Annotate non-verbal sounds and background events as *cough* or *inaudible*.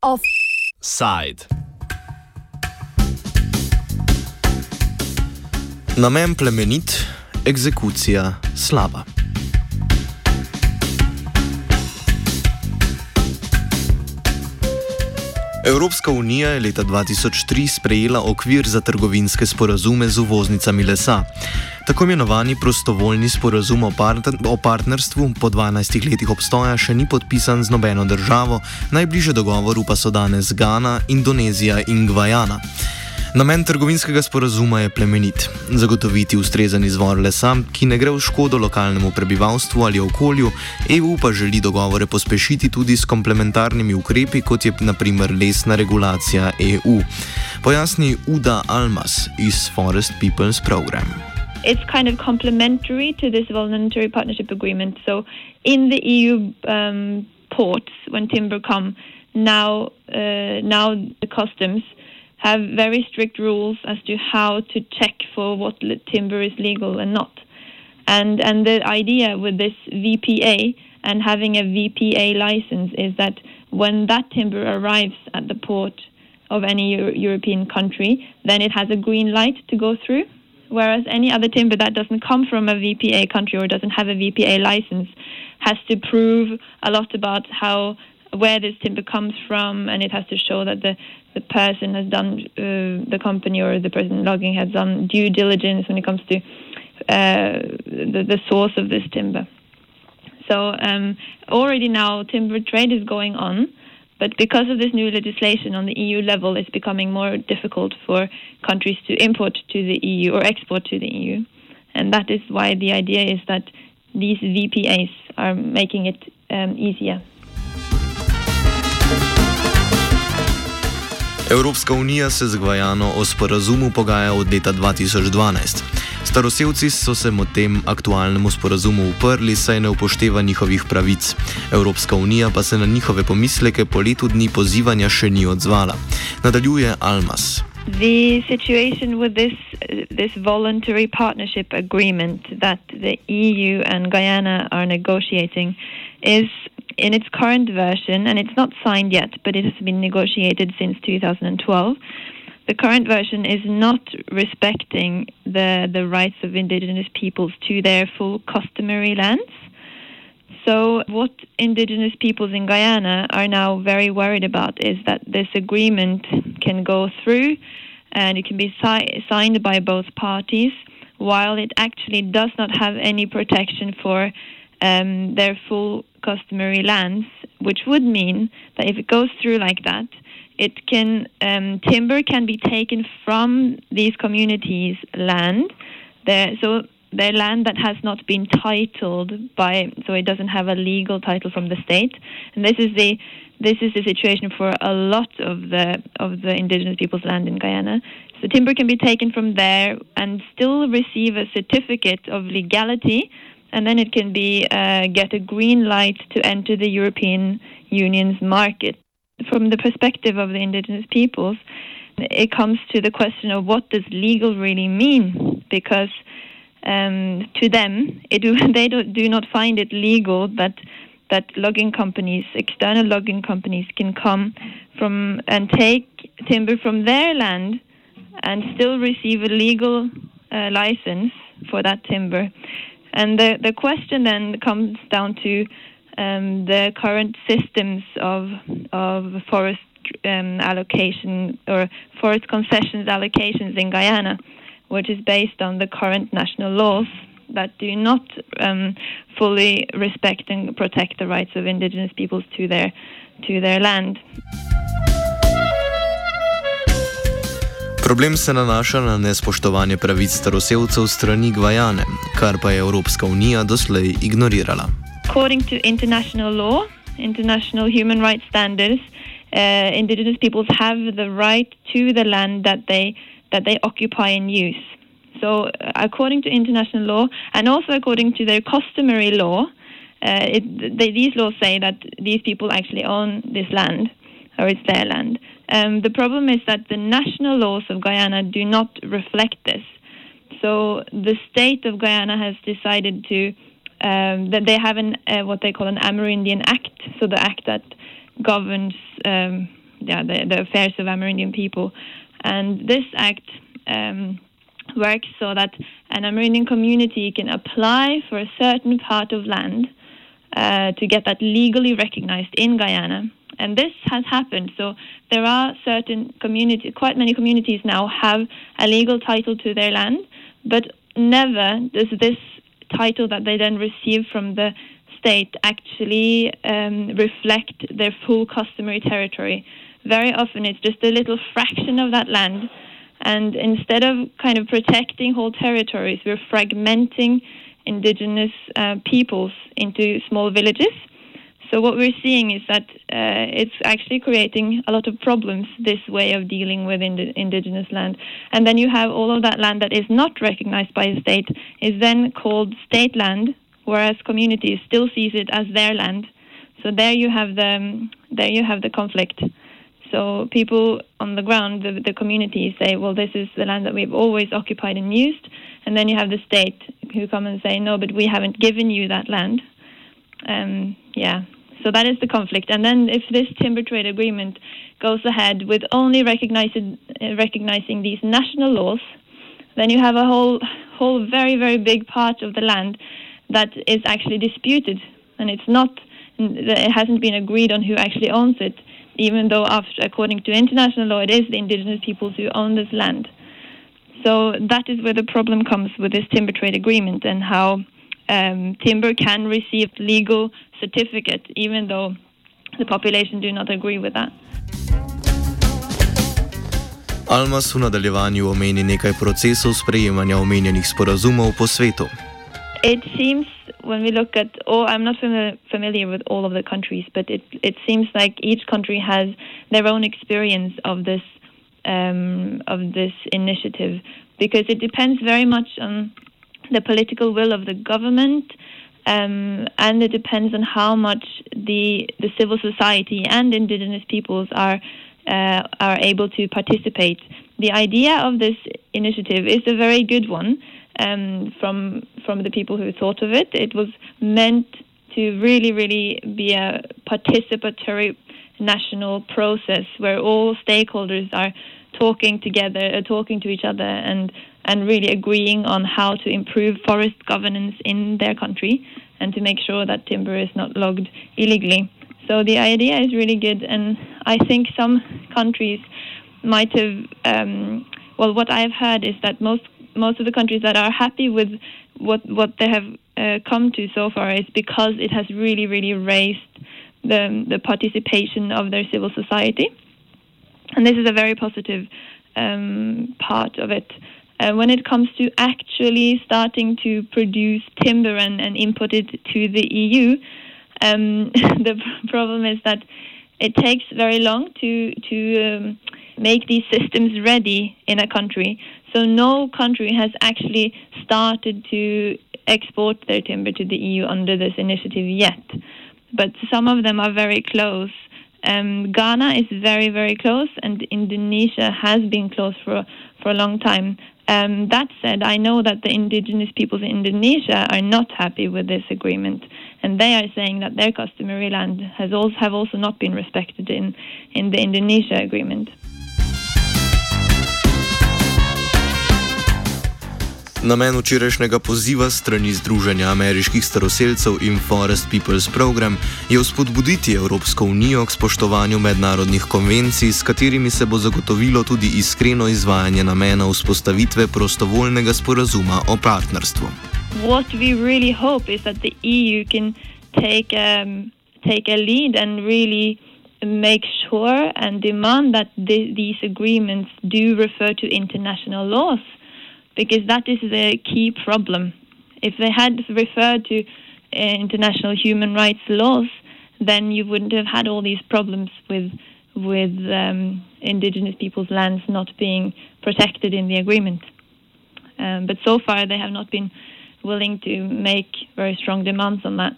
Offside. Namen plemenit, egzekucija slaba. Evropska unija je leta 2003 sprejela okvir za trgovinske sporazume z uvoznicami lesa. Tako imenovani prostovoljni sporazum o, partner o partnerstvu po 12 letih obstoja še ni podpisan z nobeno državo, najbližje dogovoru pa so danes Ghana, Indonezija in Gvajana. Namen trgovinskega sporazuma je plemenit: zagotoviti ustrezen izvor lesa, ki ne gre v škodo lokalnemu prebivalstvu ali okolju, EU pa želi dogovore pospešiti tudi s komplementarnimi ukrepi, kot je naprimer lesna regulacija EU. Pojasni Uda Almas iz Forest People's Program. It's kind of complementary to this voluntary partnership agreement. So, in the EU um, ports, when timber come, now uh, now the customs have very strict rules as to how to check for what timber is legal and not. And and the idea with this VPA and having a VPA license is that when that timber arrives at the port of any Euro European country, then it has a green light to go through. Whereas any other timber that doesn't come from a VPA country or doesn't have a VPA license has to prove a lot about how where this timber comes from, and it has to show that the the person has done uh, the company or the person logging has done due diligence when it comes to uh, the, the source of this timber. So um, already now timber trade is going on, but because of this new legislation on the EU level, it's becoming more difficult for countries to import to the EU or export to the EU, and that is why the idea is that these VPAs are making it um, easier. Evropska unija se z Gvajano o sporazumu pogaja od leta 2012. Staroselci so se mu tem aktualnemu sporazumu uprli, saj ne upošteva njihovih pravic. Evropska unija pa se na njihove pomisleke po letu dni pozivanja še ni odzvala. Nadaljuje Almas. The situation with this this voluntary partnership agreement that the EU and Guyana are negotiating is in its current version, and it's not signed yet, but it has been negotiated since 2012. The current version is not respecting the, the rights of indigenous peoples to their full customary lands. So, what indigenous peoples in Guyana are now very worried about is that this agreement can go through and it can be si- signed by both parties, while it actually does not have any protection for um, their full customary lands, which would mean that if it goes through like that, it can um, timber can be taken from these communities' land. There, so their land that has not been titled by, so it doesn't have a legal title from the state. And this is the this is the situation for a lot of the of the indigenous people's land in Guyana. So timber can be taken from there and still receive a certificate of legality and then it can be uh, get a green light to enter the European Union's market. From the perspective of the indigenous peoples, it comes to the question of what does legal really mean, because um, to them, *laughs* they do, do not find it legal that that logging companies, external logging companies, can come from and take timber from their land and still receive a legal uh, license for that timber. And the, the question then comes down to um, the current systems of, of forest um, allocation or forest concessions allocations in Guyana, which is based on the current national laws that do not um, fully respect and protect the rights of indigenous peoples to their to their land. Problem se nanaša na nespoštovanje pravic staroselcev strani Gvajane, kar pa je Evropska unija doslej ignorirala. According to international law, international human rights standards, uh, indigenous peoples have the right to the land that they that they occupy and use. So, uh, according to international law, and also according to their customary law, uh, it, they, these laws say that these people actually own this land, or it's their land. Um, the problem is that the national laws of Guyana do not reflect this. so the state of Guyana has decided to um, that they have an uh, what they call an Amerindian Act, so the act that governs um, yeah, the, the, affairs of Amerindian people, and this act um, works so that an Amerindian community can apply for a certain part of land uh, to get that legally recognized in Guyana. And this has happened. So there are certain communities, quite many communities now have a legal title to their land, but never does this title that they then receive from the state actually um, reflect their full customary territory. Very often it's just a little fraction of that land. And instead of kind of protecting whole territories, we're fragmenting indigenous uh, peoples into small villages. So what we're seeing is that uh, it's actually creating a lot of problems. This way of dealing with ind- indigenous land, and then you have all of that land that is not recognized by the state is then called state land, whereas communities still sees it as their land. So there you have the um, there you have the conflict. So people on the ground, the, the communities say, well, this is the land that we've always occupied and used, and then you have the state who come and say, no, but we haven't given you that land. Um, yeah, so that is the conflict. And then if this timber trade agreement goes ahead with only recognizing, uh, recognizing these national laws, then you have a whole, whole very, very big part of the land that is actually disputed. And it's not, it hasn't been agreed on who actually owns it, even though, after, according to international law, it is the indigenous peoples who own this land. So that is where the problem comes with this timber trade agreement and how um, timber can receive legal certificate, even though the population do not agree with that. Almas v nadaljevanju omeni nekaj procesov sprejemanja omenjenih sporazumov po svetu. It seems when we look at, oh, I'm not fami familiar with all of the countries, but it it seems like each country has their own experience of this um, of this initiative because it depends very much on the political will of the government, um, and it depends on how much the the civil society and indigenous peoples are uh, are able to participate. The idea of this initiative is a very good one um, from from the people who thought of it. It was meant to really, really be a participatory national process where all stakeholders are talking together, uh, talking to each other, and and really agreeing on how to improve forest governance in their country and to make sure that timber is not logged illegally. So the idea is really good, and I think some countries might have. Um, well, what I've heard is that most most of the countries that are happy with what what they have uh, come to so far is because it has really really raised the the participation of their civil society, and this is a very positive um, part of it. Uh, when it comes to actually starting to produce timber and, and import it to the EU, um, *laughs* the *laughs* problem is that it takes very long to to um, make these systems ready in a country. So no country has actually started to export their timber to the EU under this initiative yet, but some of them are very close. Um, Ghana is very very close, and Indonesia has been close for for a long time. Um, that said, I know that the indigenous peoples in Indonesia are not happy with this agreement, and they are saying that their customary land has also have also not been respected in in the Indonesia agreement. Namen včerajšnjega poziva strani Združenja ameriških staroseljcev in Forest People's Program je vzpodbuditi Evropsko unijo k spoštovanju mednarodnih konvencij, s katerimi se bo zagotovilo tudi iskreno izvajanje namena vzpostavitve prostovoljnega sporazuma o partnerstvu. What we really hope is that the EU can take um, take a lead and really make sure and demand that the, these agreements do refer to international laws. Because that is the key problem. If they had referred to uh, international human rights laws, then you wouldn't have had all these problems with with um, indigenous people's lands not being protected in the agreement. Um, but so far, they have not been willing to make very strong demands on that.